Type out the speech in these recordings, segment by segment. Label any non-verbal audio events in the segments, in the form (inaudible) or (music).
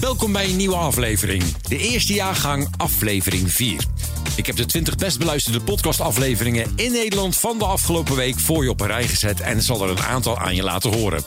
Welkom bij een nieuwe aflevering. De eerste jaargang, aflevering 4. Ik heb de 20 best beluisterde podcastafleveringen in Nederland van de afgelopen week voor je op een rij gezet en zal er een aantal aan je laten horen.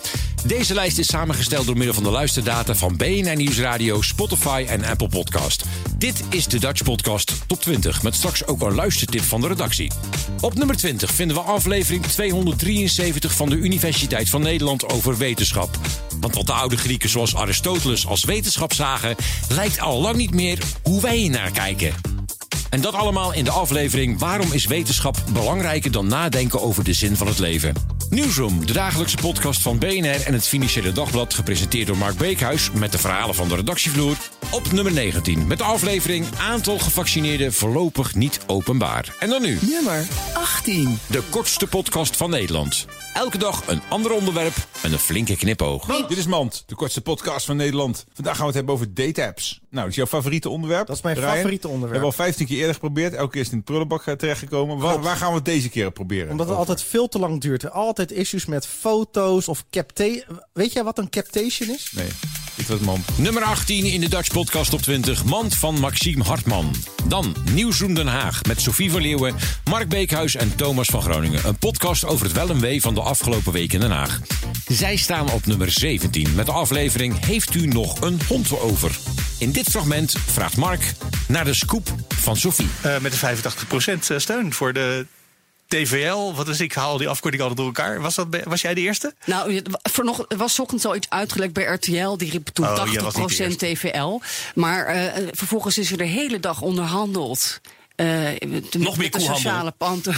Deze lijst is samengesteld door middel van de luisterdata van BNN Nieuwsradio, Spotify en Apple Podcast. Dit is de Dutch Podcast Top 20, met straks ook een luistertip van de redactie. Op nummer 20 vinden we aflevering 273 van de Universiteit van Nederland over wetenschap. Want wat de oude Grieken zoals Aristoteles als wetenschap zagen, lijkt al lang niet meer hoe wij naar kijken. En dat allemaal in de aflevering Waarom is wetenschap belangrijker dan nadenken over de zin van het leven? Nieuwsroom, de dagelijkse podcast van BNR en het Financiële Dagblad, gepresenteerd door Mark Beekhuis met de verhalen van de redactievloer. Op nummer 19 met de aflevering Aantal gevaccineerden voorlopig niet openbaar. En dan nu. Nummer 18. De kortste podcast van Nederland. Elke dag een ander onderwerp en een flinke knipoog. Dit is Mand, de kortste podcast van Nederland. Vandaag gaan we het hebben over date-apps. Nou, dat is jouw favoriete onderwerp. Dat is mijn Ryan. favoriete We onderwerp. hebben al 15 keer eerder geprobeerd. Elke keer is het in de prullenbak eh, terechtgekomen. Waar, waar gaan we het deze keer proberen? Omdat het altijd veel te lang duurt. Altijd issues met foto's of captation. Weet jij wat een captation is? Nee, niet wat man. Nummer 18 in de Dutch Podcast op 20. Mand van Maxime Hartman. Dan Nieuwsroom Den Haag met Sophie van Leeuwen, Mark Beekhuis en Thomas van Groningen. Een podcast over het wel en wee van de afgelopen week in Den Haag. Zij staan op nummer 17 met de aflevering Heeft u nog een hond over? In dit fragment vraagt Mark naar de scoop van Sophie. Eh, met de 85% steun voor de TVL. Wat is ik haal die afkorting altijd door elkaar. Was, dat, was jij de eerste? Nou, je- voor nog, er was 's ochtends al iets uitgelekt bij RTL. Die riep toen Oh, jij was niet de 80% TVL. Maar eh, vervolgens is er de hele dag onderhandeld. De- Nog meer de sociale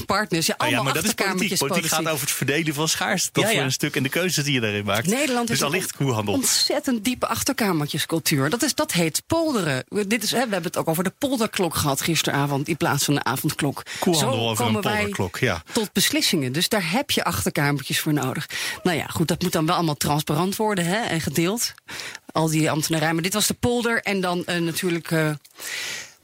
partners. Ja, ja, allemaal maar dat is politiek. gaat over het verdelen van schaarste. Dat Ja, ja. voor een stuk en de keuzes die je daarin maakt. Nederland dus heeft koehandel. ontzettend diepe achterkamertjescultuur. Dat, is, dat heet polderen. Dit is, hè, we hebben het ook over de polderklok gehad gisteravond in plaats van de avondklok. Koehandel Zo over een polderklok, ja. tot beslissingen. Dus daar heb je achterkamertjes voor nodig. Nou ja, goed, dat moet dan wel allemaal transparant worden hè, en gedeeld. Al die ambtenarij. Maar dit was de polder. En dan eh, natuurlijk eh,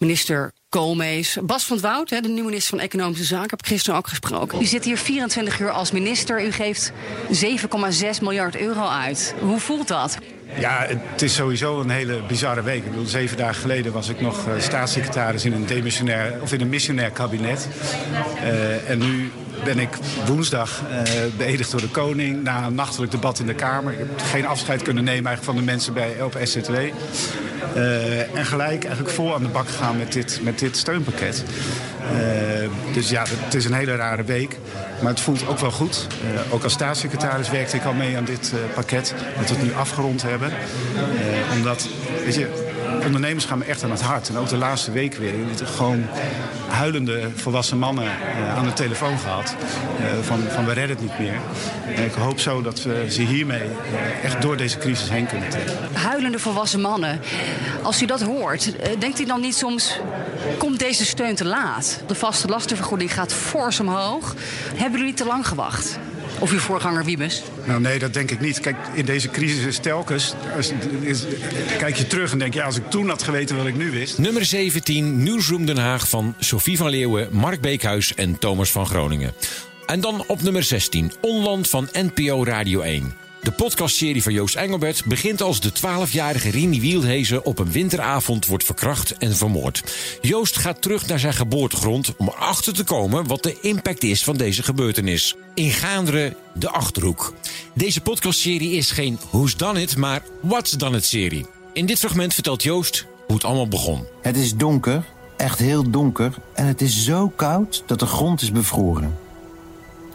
minister Koolmees. Bas van het Woud, hè, de nieuwe minister van Economische Zaken, heb ik gisteren ook gesproken. U zit hier 24 uur als minister. U geeft 7,6 miljard euro uit. Hoe voelt dat? Ja, het is sowieso een hele bizarre week. Ik bedoel, zeven dagen geleden was ik nog eh, staatssecretaris in een demissionair of in een missionair kabinet. Eh, en nu ben ik woensdag eh beëdigd door de koning na een nachtelijk debat in de Kamer. Ik heb geen afscheid kunnen nemen eigenlijk van de mensen bij op SZW. Eh, en gelijk eigenlijk vol aan de bak gegaan met dit, met dit steunpakket. Eh, dus ja, het is een hele rare week. Maar het voelt ook wel goed. Eh, ook als staatssecretaris werkte ik al mee aan dit pakket. Dat we het nu afgerond hebben. Omdat, weet je, ondernemers gaan me echt aan het hart. En ook de laatste week weer. Gewoon huilende volwassen mannen eh, aan de telefoon gehad. eh, van, van we redden het niet meer. En ik hoop zo dat we ze hiermee eh, echt door deze crisis heen kunnen trekken. Huilende volwassen mannen. Als u dat hoort, denkt u dan niet soms... komt deze steun te laat? De vaste lastenvergoeding gaat fors omhoog. Hebben jullie te lang gewacht? Of uw voorganger Wiebes? Nou nee, dat denk ik niet. Kijk, in deze crisis is telkens... Is, is- kijk je terug en denk ja, als ik toen had geweten wat ik nu wist... Nummer 17, Nieuwsroom Den Haag van Sophie van Leeuwen, Mark Beekhuis en Thomas van Groningen. En dan op nummer 16, Onland van NPO Radio 1. De podcastserie van Joost Engelbert begint als de 12-jarige Rini Wielhezen op een winteravond wordt verkracht en vermoord. Joost gaat terug naar zijn geboortegrond om erachter te komen wat de impact is van deze gebeurtenis. In Gaanderen, de Achterhoek. Deze podcastserie is geen Who's Done It, maar What's Done It serie. In dit fragment vertelt Joost hoe het allemaal begon. Het is donker, echt heel donker, en het is zo koud dat de grond is bevroren.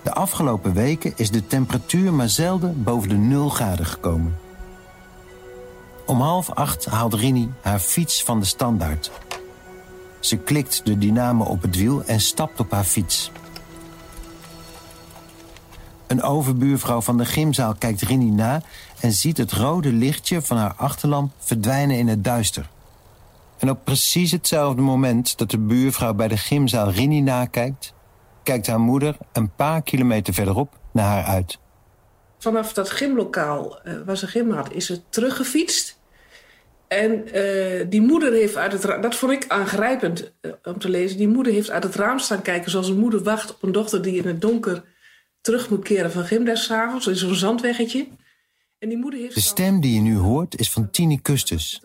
De afgelopen weken is de temperatuur maar zelden boven de 0 graden gekomen. Om half acht haalt Rini haar fiets van de standaard. Ze klikt de dynamo op het wiel en stapt op haar fiets. Een overbuurvrouw van de gymzaal kijkt Rini na en ziet het rode lichtje van haar achterlamp verdwijnen in het duister. En op precies hetzelfde moment dat de buurvrouw bij de gymzaal Rini nakijkt, kijkt haar moeder een paar kilometer verderop naar haar uit. Vanaf dat gymlokaal uh, waar ze gym had, is ze teruggefietst. En uh, die moeder heeft uit het raam, dat vond ik aangrijpend uh, om te lezen. Die moeder heeft uit het raam staan kijken zoals een moeder wacht op een dochter die in het donker terug moet keren van gymles s'avonds, in zo'n zandweggetje. En die moeder heeft de stem die je nu hoort is van Tini Kustus.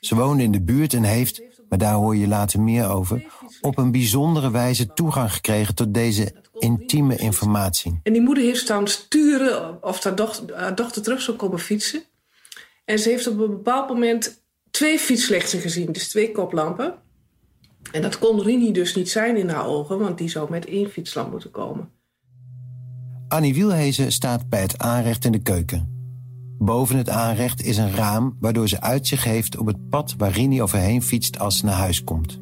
Ze woonde in de buurt en heeft, maar daar hoor je later meer over, op een bijzondere wijze toegang gekregen tot deze intieme informatie. En die moeder heeft staan sturen of haar dochter, haar dochter terug zou komen fietsen. En ze heeft op een bepaald moment twee fietslichten gezien, dus twee koplampen. En dat kon Rini dus niet zijn in haar ogen, want die zou met één fietslamp moeten komen. Annie Wielhezen staat bij het aanrecht in de keuken. Boven het aanrecht is een raam waardoor ze uitzicht heeft op het pad waar Rini overheen fietst als ze naar huis komt.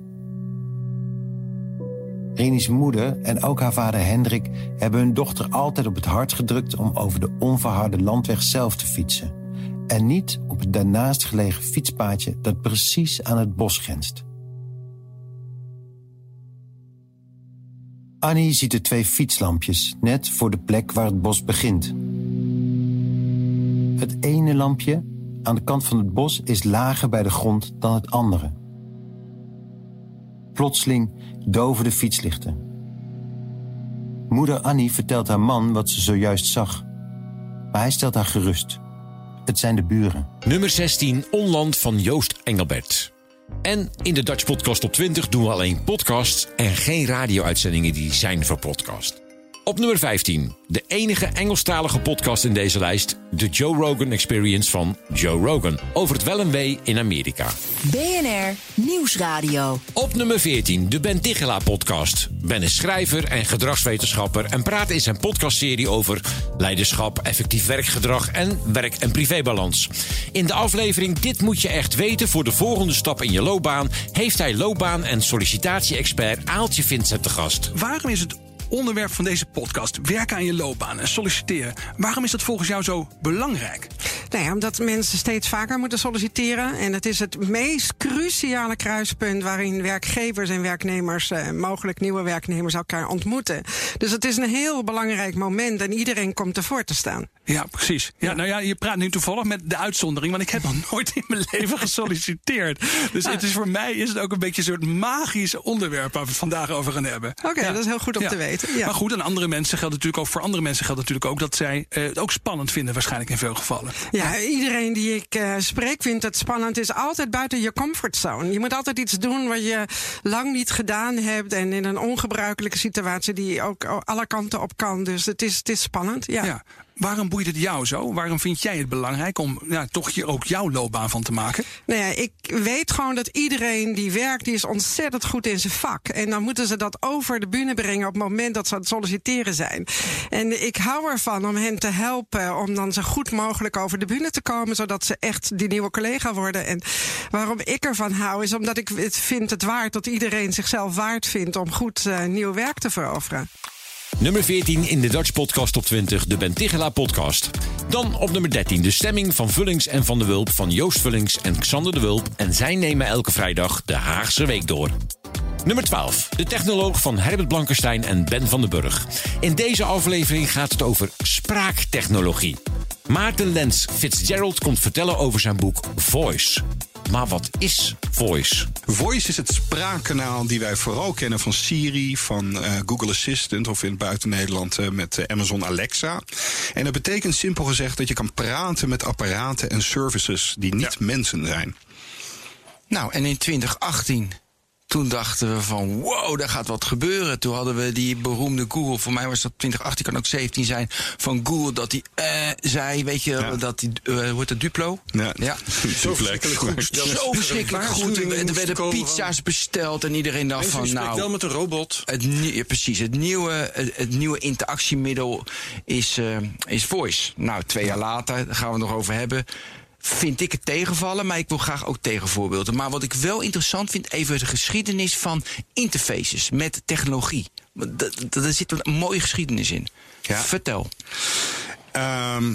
Rini's moeder en ook haar vader Hendrik hebben hun dochter altijd op het hart gedrukt om over de onverharde landweg zelf te fietsen. En niet op het daarnaast gelegen fietspaadje dat precies aan het bos grenst. Annie ziet de twee fietslampjes net voor de plek waar het bos begint. Het ene lampje aan de kant van het bos is lager bij de grond dan het andere. Plotseling doven de fietslichten. Moeder Annie vertelt haar man wat ze zojuist zag. Maar hij stelt haar gerust. Het zijn de buren. Nummer 16, Onland van Joost Engelbert. En in de Dutch Podcast op 20 doen we alleen podcasts en geen radio-uitzendingen die zijn voor podcast. Op nummer 15, de enige Engelstalige podcast in deze lijst, de Joe Rogan Experience van Joe Rogan, over het wel en wee in Amerika. BNR Nieuwsradio. Op nummer 14, de Ben Tichela podcast. Ben is schrijver en gedragswetenschapper en praat in zijn podcastserie over leiderschap, effectief werkgedrag en werk- en privébalans. In de aflevering Dit moet je echt weten voor de volgende stap in je loopbaan heeft hij loopbaan- en sollicitatie-expert Aaltje Vincent te gast. Waarom is het onderwerp van deze podcast. Werken aan je loopbaan en solliciteren. Waarom is dat volgens jou zo belangrijk? Nou ja, omdat mensen steeds vaker moeten solliciteren. En het is het meest cruciale kruispunt waarin werkgevers en werknemers, eh, mogelijk nieuwe werknemers, elkaar ontmoeten. Dus het is een heel belangrijk moment en iedereen komt ervoor te staan. Ja, precies. Ja, nou ja, je praat nu toevallig met de uitzondering, want ik heb nog (laughs) nooit in mijn leven gesolliciteerd. Dus het is voor mij is het ook een beetje een soort magisch onderwerp waar we het vandaag over gaan hebben. Oké, dat is heel goed om te weten. Ja. Maar goed, en andere mensen geldt natuurlijk ook voor andere mensen geldt natuurlijk ook dat zij het ook spannend vinden, waarschijnlijk in veel gevallen. Ja, iedereen die ik uh, spreek vindt het spannend. is altijd buiten je comfortzone. Je moet altijd iets doen wat je lang niet gedaan hebt en in een ongebruikelijke situatie die ook alle kanten op kan. Dus het is, het is spannend. ja. Waarom boeit het jou zo? Waarom vind jij het belangrijk om ja, toch je, ook jouw loopbaan van te maken? Nou ja, ik weet gewoon dat iedereen die werkt, die is ontzettend goed in zijn vak. En dan moeten ze dat over de bühne brengen op het moment dat ze aan het solliciteren zijn. En ik hou ervan om hen te helpen om dan zo goed mogelijk over de bühne te komen, zodat ze echt die nieuwe collega worden. En waarom ik ervan hou, is omdat ik het vind het waard dat iedereen zichzelf waard vindt om goed uh, nieuw werk te veroveren. Nummer 14 in de Dutch Podcast Top 20, de Ben Tigela podcast. Dan op nummer 13 de stemming van Vullings en Van de Wulp van Joost Vullings en Xander de Wulp. En zij nemen elke vrijdag de Haagse Week door. Nummer 12. De technoloog van Herbert Blankenstein en Ben van den Burg. In deze aflevering gaat het over spraaktechnologie. Maarten Lens Fitzgerald komt vertellen over zijn boek Voice. Maar wat is Voice? Voice is het spraakkanaal die wij vooral kennen van Siri, van uh, Google Assistant of in buiten Nederland uh, met uh, Amazon Alexa. En dat betekent simpel gezegd dat je kan praten met apparaten en services die niet ja. mensen zijn. Nou, en in 2018 toen dachten we van wow, daar gaat wat gebeuren. Toen hadden we die beroemde Google, voor mij was dat 2018, kan ook 17 zijn, van Google dat die eh, zei, weet je, ja. dat die, uh, hoe heet het, Duplo? Ja, ja. (laughs) zo verschrikkelijk goed. (laughs) Zo verschrikkelijk goed. Er werden pizza's besteld en iedereen dacht van nou... wel met een robot. Het, ja, precies, het nieuwe, het, het, nieuwe interactiemiddel is, uh, is voice. Nou, twee jaar later, daar gaan we het nog over hebben vind ik het tegenvallen, maar ik wil graag ook tegenvoorbeelden. Maar wat ik wel interessant vind, even de geschiedenis van interfaces met technologie. Daar zit een mooie geschiedenis in. Vertel. Ehm,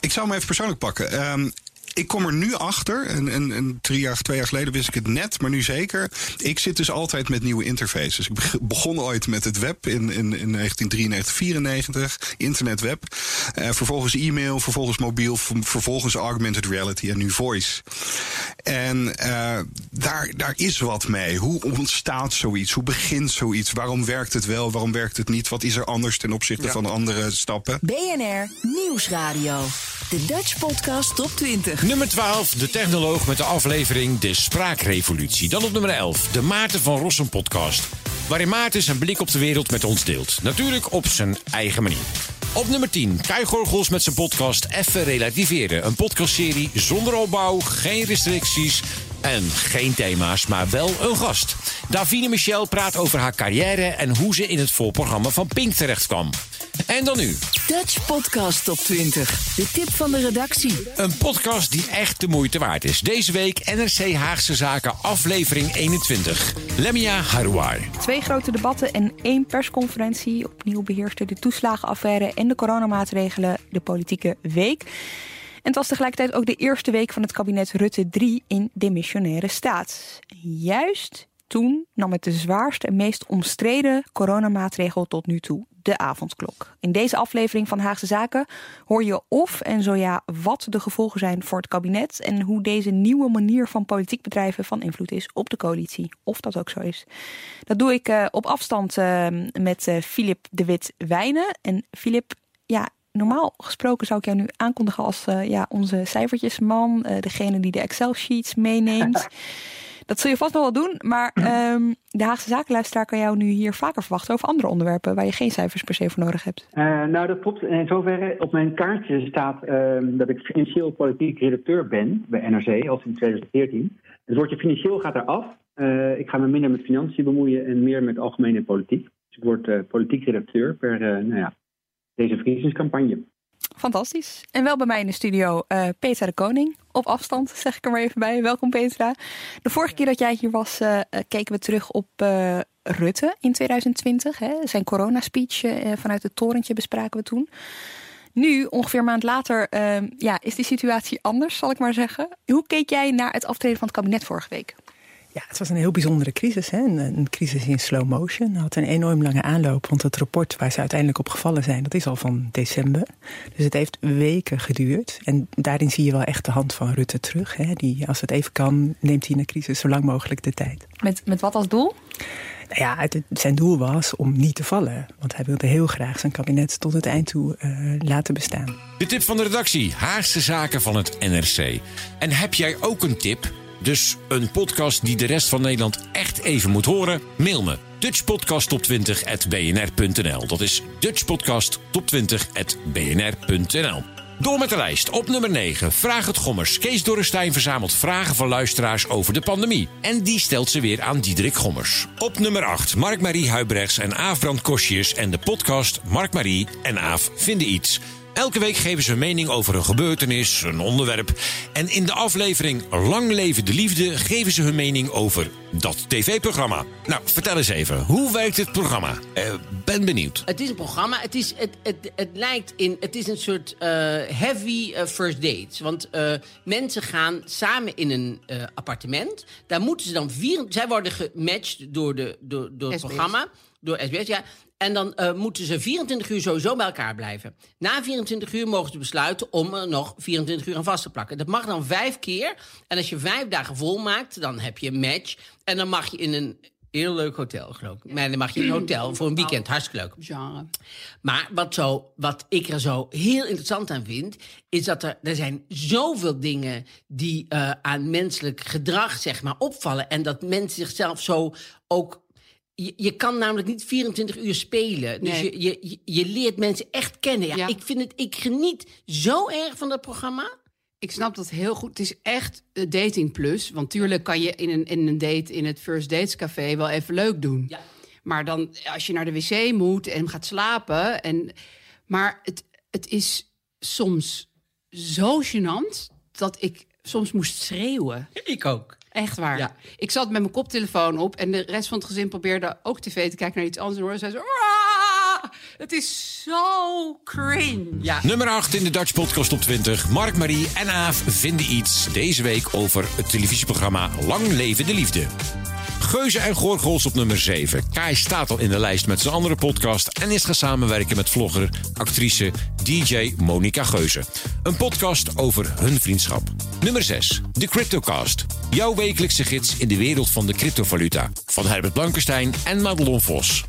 ik zou hem even persoonlijk pakken. Ehm, ik kom er nu achter, en, en, en, drie jaar, twee jaar geleden wist ik het net, maar nu zeker. Ik zit dus altijd met nieuwe interfaces. Ik begon ooit met het web in, in, in 1993, 94, internetweb. Uh, vervolgens e-mail, vervolgens mobiel, vervolgens augmented reality en nu voice. En uh, daar, daar is wat mee. Hoe ontstaat zoiets? Hoe begint zoiets? Waarom werkt het wel? Waarom werkt het niet? Wat is er anders ten opzichte van andere stappen? BNR Nieuwsradio. De Dutch Podcast Top 20. Nummer 12, de technoloog met de aflevering De Spraakrevolutie. Dan op nummer 11, de Maarten van Rossum podcast. Waarin Maarten zijn blik op de wereld met ons deelt. Natuurlijk op zijn eigen manier. Op nummer 10, Kai Gorgels met zijn podcast Even Relativeren. Een podcastserie zonder opbouw, geen restricties en geen thema's, maar wel een gast. Davine Michel praat over haar carrière en hoe ze in het voorprogramma van Pink terecht kwam. En dan nu. Dutch Podcast Top 20. De tip van de redactie. Een podcast die echt de moeite waard is. Deze week NRC Haagse Zaken, aflevering 21. Lemia Harouar. Twee grote debatten en één persconferentie. Opnieuw beheerste de toeslagenaffaire en de coronamaatregelen de politieke week. En het was tegelijkertijd ook de eerste week van het kabinet Rutte 3 in demissionaire staat. Juist toen nam het de zwaarste en meest omstreden coronamaatregel tot nu toe de avondklok. In deze aflevering van Haagse Zaken hoor je of en zo ja wat de gevolgen zijn voor het kabinet en hoe deze nieuwe manier van politiek bedrijven van invloed is op de coalitie. Of dat ook zo is. Dat doe ik uh, op afstand uh, met uh, Filip de Wit Wijnen. En Filip, ja, normaal gesproken zou ik jou nu aankondigen als ja, onze cijfertjesman, degene die de Excel-sheets meeneemt. (laughs) Dat zul je vast nog wel doen, maar um, de Haagse zakenluisteraar kan jou nu hier vaker verwachten over andere onderwerpen waar je geen cijfers per se voor nodig hebt. Uh, nou, dat klopt. In zoverre op mijn kaartje staat uh, dat ik financieel politiek redacteur ben bij NRC, al sinds 2014. Het woordje financieel gaat eraf. Uh, ik ga me minder met financiën bemoeien en meer met algemene politiek. Dus ik word politiek redacteur per nou ja, deze verkiezingscampagne. Fantastisch. En wel bij mij in de studio uh, Petra de Koning. Op afstand, zeg ik er maar even bij. Welkom Petra. De vorige keer dat jij hier was, uh, keken we terug op Rutte in 2020. Hè. Zijn coronaspeech vanuit het torentje bespraken we toen. Nu, ongeveer een maand later, ja, is die situatie anders, zal ik maar zeggen. Hoe keek jij naar het aftreden van het kabinet vorige week? Ja, het was een heel bijzondere crisis. Hè? Een, een, crisis in slow motion. Het had een enorm lange aanloop. Want het rapport waar ze uiteindelijk op gevallen zijn, dat is al van december. Dus het heeft weken geduurd. En daarin zie je wel echt de hand van Rutte terug. Hè? Die, als het even kan, neemt hij in een crisis zo lang mogelijk de tijd. Met, met wat als doel? Nou ja, het, zijn doel was om niet te vallen. Want hij wilde heel graag zijn kabinet tot het eind toe uh, laten bestaan. De tip van de redactie: Haagse Zaken van het NRC. En heb jij ook een tip? Dus een podcast die de rest van Nederland echt even moet horen? Mail me. DutchPodcastTop20.bnr.nl Dat is DutchPodcastTop20.bnr.nl Door met de lijst. Op nummer 9. Vraag het Gommers. Kees Dorrestein verzamelt vragen van luisteraars over de pandemie. En die stelt ze weer aan Diederik Gommers. Op nummer 8. Mark-Marie Huibrechts en Aaf Brand Kosjes en de podcast Mark-Marie en Aaf vinden iets. Elke week geven ze een mening over een gebeurtenis, een onderwerp. En in de aflevering Lang leven de liefde geven ze hun mening over dat tv-programma. Nou, vertel eens even, hoe werkt het programma? Uh, ben benieuwd. Het is een programma, het, is, het, het, het lijkt in, het is een soort uh, heavy uh, first dates. Want mensen gaan samen in een appartement. Daar moeten ze dan vier, zij worden gematcht door, de, door, door het programma. Door SBS, ja. En dan uh, moeten ze 24 uur sowieso bij elkaar blijven. Na 24 uur mogen ze besluiten om er nog 24 uur aan vast te plakken. Dat mag dan vijf keer. En als je vijf dagen vol maakt, dan heb je een match. En dan mag je in een heel leuk hotel, geloof ik. Maar dan mag je in een hotel voor een weekend. Hartstikke leuk. Genre. Maar wat, zo, wat ik er zo heel interessant aan vind... is dat er, er zijn zoveel dingen die uh, aan menselijk gedrag zeg maar, opvallen. En dat mensen zichzelf zo ook je, je, kan namelijk niet 24 uur spelen. Dus je, je, je leert mensen echt kennen. Ja, Ik, vind het, ik geniet zo erg van dat programma. Ik snap dat heel goed. Het is echt dating plus. Want tuurlijk kan je in een, in een date in het First Dates Café wel even leuk doen. Ja. Maar dan als je naar de wc moet en gaat slapen. En, maar het, het is soms zo gênant dat ik soms moest schreeuwen. Ik ook. Echt waar. Ja. Ik zat met mijn koptelefoon op en de rest van het gezin probeerde ook tv te kijken naar iets anders. En hoorde zij zo... "Ah!" Het is zo cringe. Ja. Nummer 8 in de Dutch Podcast op 20. Mark, Marie en Aaf vinden iets deze week over het televisieprogramma Lang Leven de Liefde. Geuze en Gorgels op nummer 7. Kai staat al in de lijst met zijn andere podcast en is gaan samenwerken met vlogger, actrice, DJ Monica Geuze. Een podcast over hun vriendschap. Nummer 6. De Cryptocast. Jouw wekelijkse gids in de wereld van de cryptovaluta. Van Herbert Blankenstein en Madelon Vos.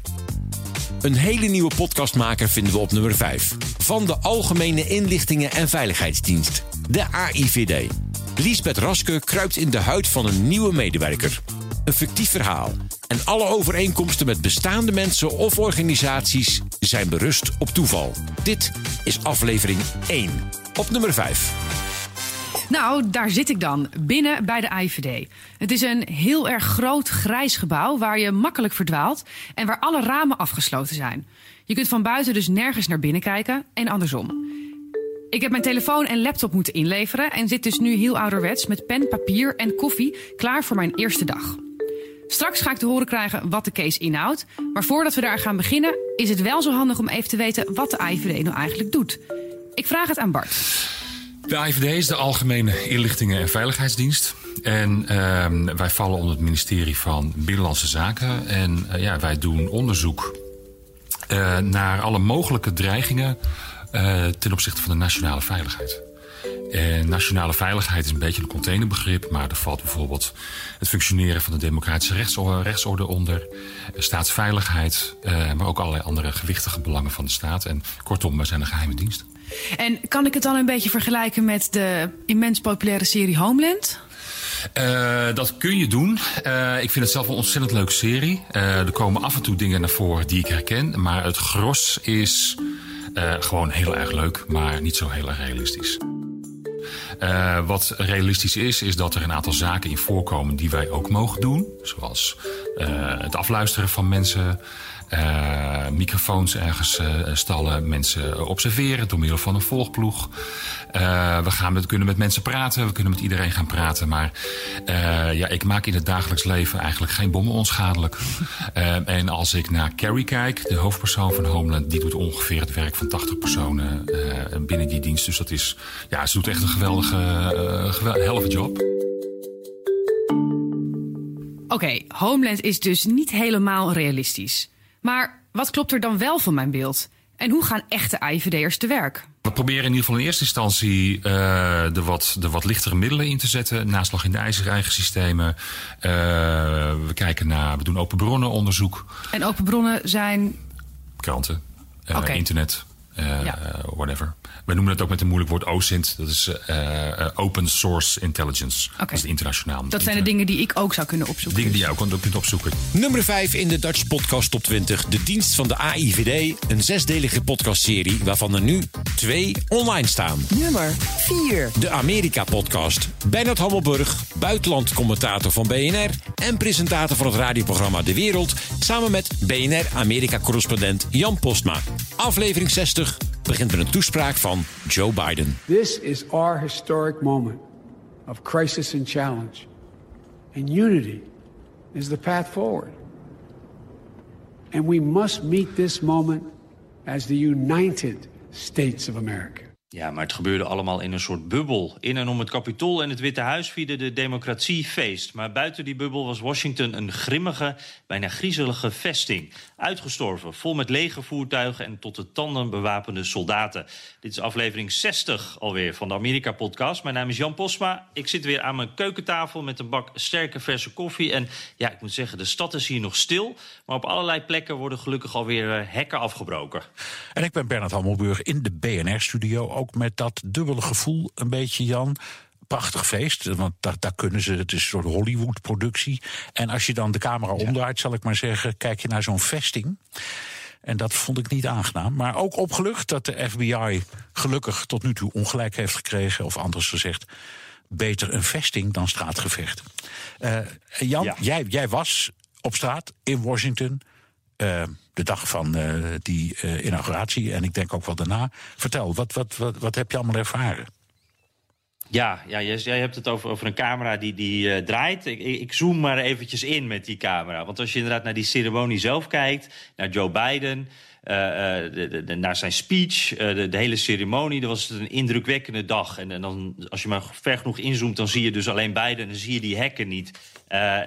Een hele nieuwe podcastmaker vinden we op nummer 5. Van de Algemene Inlichtingen en Veiligheidsdienst, de AIVD. Liesbeth Raske kruipt in de huid van een nieuwe medewerker. Een fictief verhaal. En alle overeenkomsten met bestaande mensen of organisaties zijn berust op toeval. Dit is aflevering 1. Op nummer 5. Nou, daar zit ik dan, binnen bij de AIVD. Het is een heel erg groot grijs gebouw waar je makkelijk verdwaalt en waar alle ramen afgesloten zijn. Je kunt van buiten dus nergens naar binnen kijken en andersom. Ik heb mijn telefoon en laptop moeten inleveren en zit dus nu heel ouderwets met pen, papier en koffie klaar voor mijn eerste dag. Straks ga ik te horen krijgen wat de case inhoudt. Maar voordat we daar gaan beginnen, is het wel zo handig om even te weten wat de AIVD nou eigenlijk doet. Ik vraag het aan Bart. De AIVD is de Algemene Inlichtingen en Veiligheidsdienst. En ehm, wij vallen onder het ministerie van Binnenlandse Zaken. En eh, ja, wij doen onderzoek eh, naar alle mogelijke dreigingen eh, ten opzichte van de nationale veiligheid. En nationale veiligheid is een beetje een containerbegrip, maar er valt bijvoorbeeld het functioneren van de democratische rechtsorde, onder, eh, staatsveiligheid, eh, maar ook allerlei andere gewichtige belangen van de staat. En kortom, we zijn een geheime dienst. En kan ik het dan een beetje vergelijken met de immens populaire serie Homeland? Eh, dat kun je doen. Eh, ik vind het zelf een ontzettend leuke serie. Eh, er komen af en toe dingen naar voren die ik herken. Maar het gros is eh, gewoon heel erg leuk, maar niet zo heel erg realistisch. Eh, wat realistisch is, is dat er een aantal zaken in voorkomen die wij ook mogen doen. Zoals eh, het afluisteren van mensen, eh, microfoons ergens eh, stallen, mensen observeren door middel van een volgploeg. Eh, we gaan met, kunnen met mensen praten, we kunnen met iedereen gaan praten. Maar eh, ja, ik maak in het dagelijks leven eigenlijk geen bommen onschadelijk. (laughs) Eh, en als ik naar Carrie kijk, de hoofdpersoon van Homeland, die doet ongeveer het werk van 80 personen eh, binnen die dienst. Dus dat is, ja, ze doet echt een geweldige, uh, geweldige helft job. Oké, Homeland is dus niet helemaal realistisch. Maar wat klopt er dan wel van mijn beeld? En hoe gaan echte AIVD'ers te werk? We proberen in ieder geval in eerste instantie uh, de, wat, de wat lichtere middelen in te zetten. Naslag in de ijzer eigen systemen. Uh, we kijken naar, we doen open bronnen onderzoek. En open bronnen zijn? Kranten, uh, okay. internet, ja. whatever. We noemen het ook met een moeilijk woord OSINT. Dat is Open Source Intelligence. Okay. Dat is internationaal. Dat zijn de dingen die ik ook zou kunnen opzoeken. Dingen die jij ook kunt opzoeken. Nummer 5 in de Dutch Podcast Top 20. De dienst van de AIVD. Een zesdelige podcastserie waarvan er nu twee online staan. Nummer 4. De Amerika Podcast. Bernard Hammelburg, buitenlandcommentator van BNR... en presentator van het radioprogramma De Wereld... samen met BNR Amerika-correspondent Jan Postma. Aflevering 60 begint met een toespraak van Joe Biden. This is our historic moment of crisis and challenge. And unity is the path forward. And we must meet this moment as the United States of America. Ja, maar het gebeurde allemaal in een soort bubbel. In en om het Capitool en het Witte Huis vierde de democratie feest. Maar buiten die bubbel was Washington een grimmige, bijna griezelige vesting. Uitgestorven, vol met legervoertuigen en tot de tanden bewapende soldaten. Dit is aflevering 60 alweer van de Amerika-podcast. Mijn naam is Jan Posma. Ik zit weer aan mijn keukentafel met een bak sterke verse koffie. En ja, ik moet zeggen, de stad is hier nog stil. Maar op allerlei plekken worden gelukkig alweer hekken afgebroken. En ik ben Bernard Hammelburg in de BNR-studio ook met dat dubbele gevoel een beetje, Jan. Prachtig feest, want daar, daar kunnen ze, het is een soort Hollywood-productie. En als je dan de camera ja. omdraait, zal ik maar zeggen, kijk je naar zo'n vesting. En dat vond ik niet aangenaam. Maar ook opgelucht dat de FBI gelukkig tot nu toe ongelijk heeft gekregen. Of anders gezegd, beter een vesting dan straatgevecht. Uh, Jan, ja. jij, jij was op straat in Washington. Uh, de dag van uh, die uh, inauguratie en ik denk ook wel daarna. Vertel, wat, wat, wat, wat heb je allemaal ervaren? Ja, ja jij, jij hebt het over, over een camera die, die eh, draait. Ik, ik, zoom maar eventjes in met die camera. Want als je inderdaad naar die ceremonie zelf kijkt, naar Joe Biden... eh, eh, de, de- naar zijn speech, eh, de, hele ceremonie, dan was het een indrukwekkende dag. En, en dan, als je maar ver genoeg inzoomt, dan zie je dus alleen Biden en dan zie je die hekken niet. Eh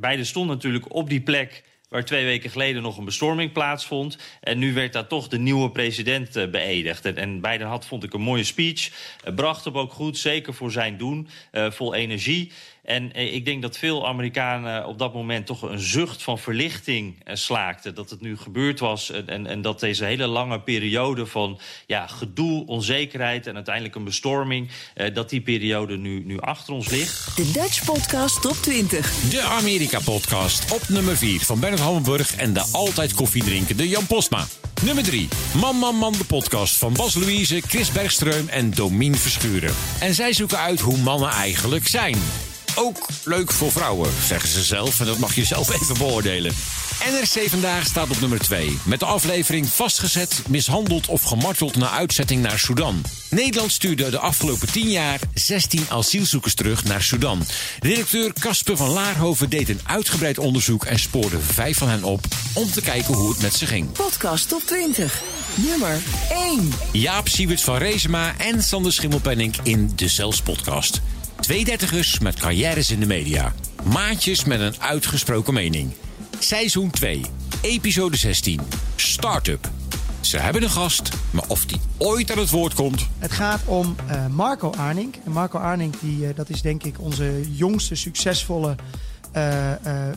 Biden stond natuurlijk op die plek waar twee weken geleden nog een bestorming plaatsvond. En nu werd daar toch de nieuwe president eh, beëdigd. En, en had, vond ik, een mooie speech. Eh, bracht hem ook goed, zeker voor zijn doen, eh, vol energie. En eh, ik denk dat veel Amerikanen op dat moment toch een zucht van verlichting eh, slaakten. Dat het nu gebeurd was en, en, en dat deze hele lange periode van ja, gedoe, onzekerheid en uiteindelijk een bestorming, eh, dat die periode nu, nu achter ons ligt. De Dutch Podcast Top 20. De Amerika-podcast op nummer 4 van Bernard Hammelburg en de altijd koffiedrinkende Jan Postma. Nummer 3. Man, man, man, de podcast van Bas Louise, Chris Bergström en Domien Verschuren. En zij zoeken uit hoe mannen eigenlijk zijn. Ook leuk voor vrouwen, zeggen ze zelf. En dat mag je zelf even beoordelen. NRC Vandaag staat op nummer 2. Met de aflevering Vastgezet, mishandeld of gemarteld na uitzetting naar Sudan. Nederland stuurde de afgelopen 10 jaar 16 asielzoekers terug naar Sudan. Redacteur Casper van Laarhoven deed een uitgebreid onderzoek en spoorde vijf van hen op om te kijken hoe het met ze ging. Podcast Top 20. Nummer 1. Jaap Siewerts van Rezema en Sander Schimmelpenning in de Zelfs podcast. Twee dertigers met carrières in de media. Maatjes met een uitgesproken mening. Seizoen 2, episode 16. Startup. Ze hebben een gast, maar of die ooit aan het woord komt... Het gaat om eh, Marco Arnink. En Marco Arnink, die, eh, dat is denk ik onze jongste succesvolle eh,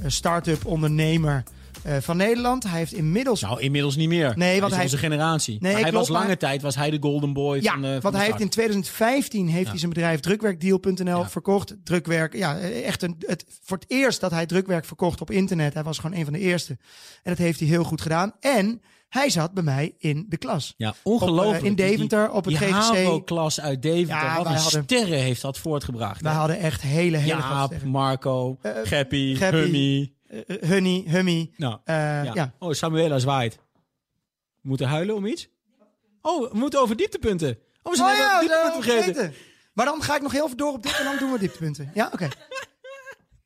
start-up ondernemer eh, van Nederland. Hij heeft inmiddels... Nou, inmiddels niet meer. Nee, want hij hij is onze generatie. Nee, hij klopt, was lange maar- tijd was hij de golden boy Ja, van, eh, want hij heeft in start. 2015 heeft Ja. hij zijn bedrijf drukwerkdeal.nl verkocht. Drukwerk, ja, echt een, het, voor het eerst dat hij drukwerk verkocht op internet. Hij was gewoon een van de eerste. En dat heeft hij heel goed gedaan. En hij zat bij mij in de klas. Ja, Op, ongelooflijk. eh, in Die- Deventer, op het die GGC. HAVO-klas uit Deventer. Ja, Wat een hadden- sterren heeft dat voortgebracht. Wij hadden echt hele, hele Jaap. Marco, Geppie, Hummy. Eh, Hunny, Hummy. Nou, Eh, ja. ja. Oh, Samuela zwaait. We moeten huilen om iets? Oh, we moeten over dieptepunten. Oh, we zijn Oh ja, dieptepunten vergeten. vergeten. Maar dan ga ik nog heel even door op dit en dan doen we dieptepunten. Ja, oké.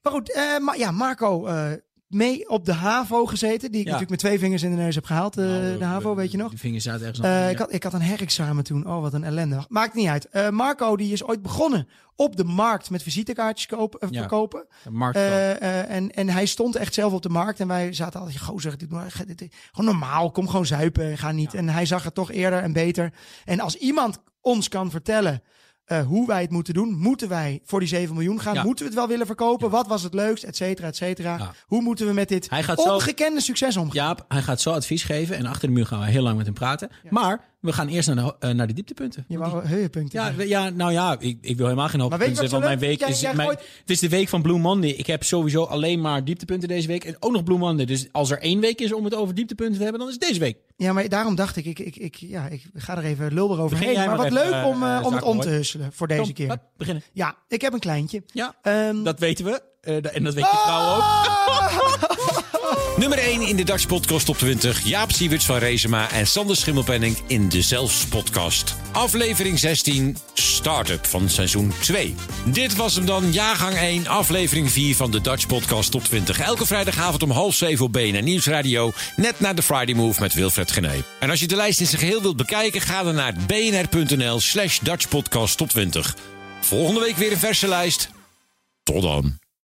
Maar goed, eh, maar ja, Marco eh, mee op de HAVO gezeten. Die ik Ja. natuurlijk met twee vingers in de neus heb gehaald. eh, Nou, de HAVO, weet je nog? De vingers zaten ergens anders. ik, had, ik had een herexamen toen. Oh, wat een ellende. Maakt niet uit. Eh, Marco die is ooit begonnen op de markt met visitekaartjes kopen, Ja, verkopen. en, en hij stond echt zelf op de markt. En wij zaten altijd, gozer, dit, dit, dit, gewoon normaal. Kom gewoon zuipen, ga niet. En hij zag het toch eerder en beter. En als iemand ons kan vertellen... eh, hoe wij het moeten doen. Moeten wij voor die 7 miljoen gaan? Ja. Moeten we het wel willen verkopen? Wat was het leukst? Et cetera, et cetera. Hoe moeten we met dit zo- ongekende succes omgaan? Jaap, hij gaat zo advies geven en achter de muur gaan we heel lang met hem praten. Maar we gaan eerst naar de, eh, naar de dieptepunten. Je wou. Ja, ja, nou ja, ik, ik wil helemaal geen hoogtepunten. Want mijn week is? is. Jij- jij mijn- gooit- het is de week van Blue Monday. Ik heb sowieso alleen maar dieptepunten deze week. En ook nog Blue Monday. Dus als er één week is om het over dieptepunten te hebben, dan is het deze week. Ja, maar daarom dacht ik, ik, ik, ik, ja, ik ga er even lul erover Begin heen. jij Maar maar wat even, leuk om, eh, eh, om het om te husselen voor deze keer. beginnen. Ja, ik heb een kleintje. Ja, Ehm, dat weten we. Eh, en dat weet je vrouw ook. (laughs) Nummer 1 in de Dutch Podcast Top 20. Jaap Siewerts van Rezema en Sander Schimmelpenning in de Zelfs Podcast. Aflevering 16, Startup van seizoen 2. Dit was hem dan, jaargang 1, aflevering 4 van de Dutch Podcast Top 20. Elke vrijdagavond om half 7 op BNR Nieuwsradio. Net na de Friday Move met Wilfred Gené. En als je de lijst in zijn geheel wilt bekijken, ga dan naar bnr.nl slash Dutch Podcast Top 20. Volgende week weer een verse lijst. Tot dan.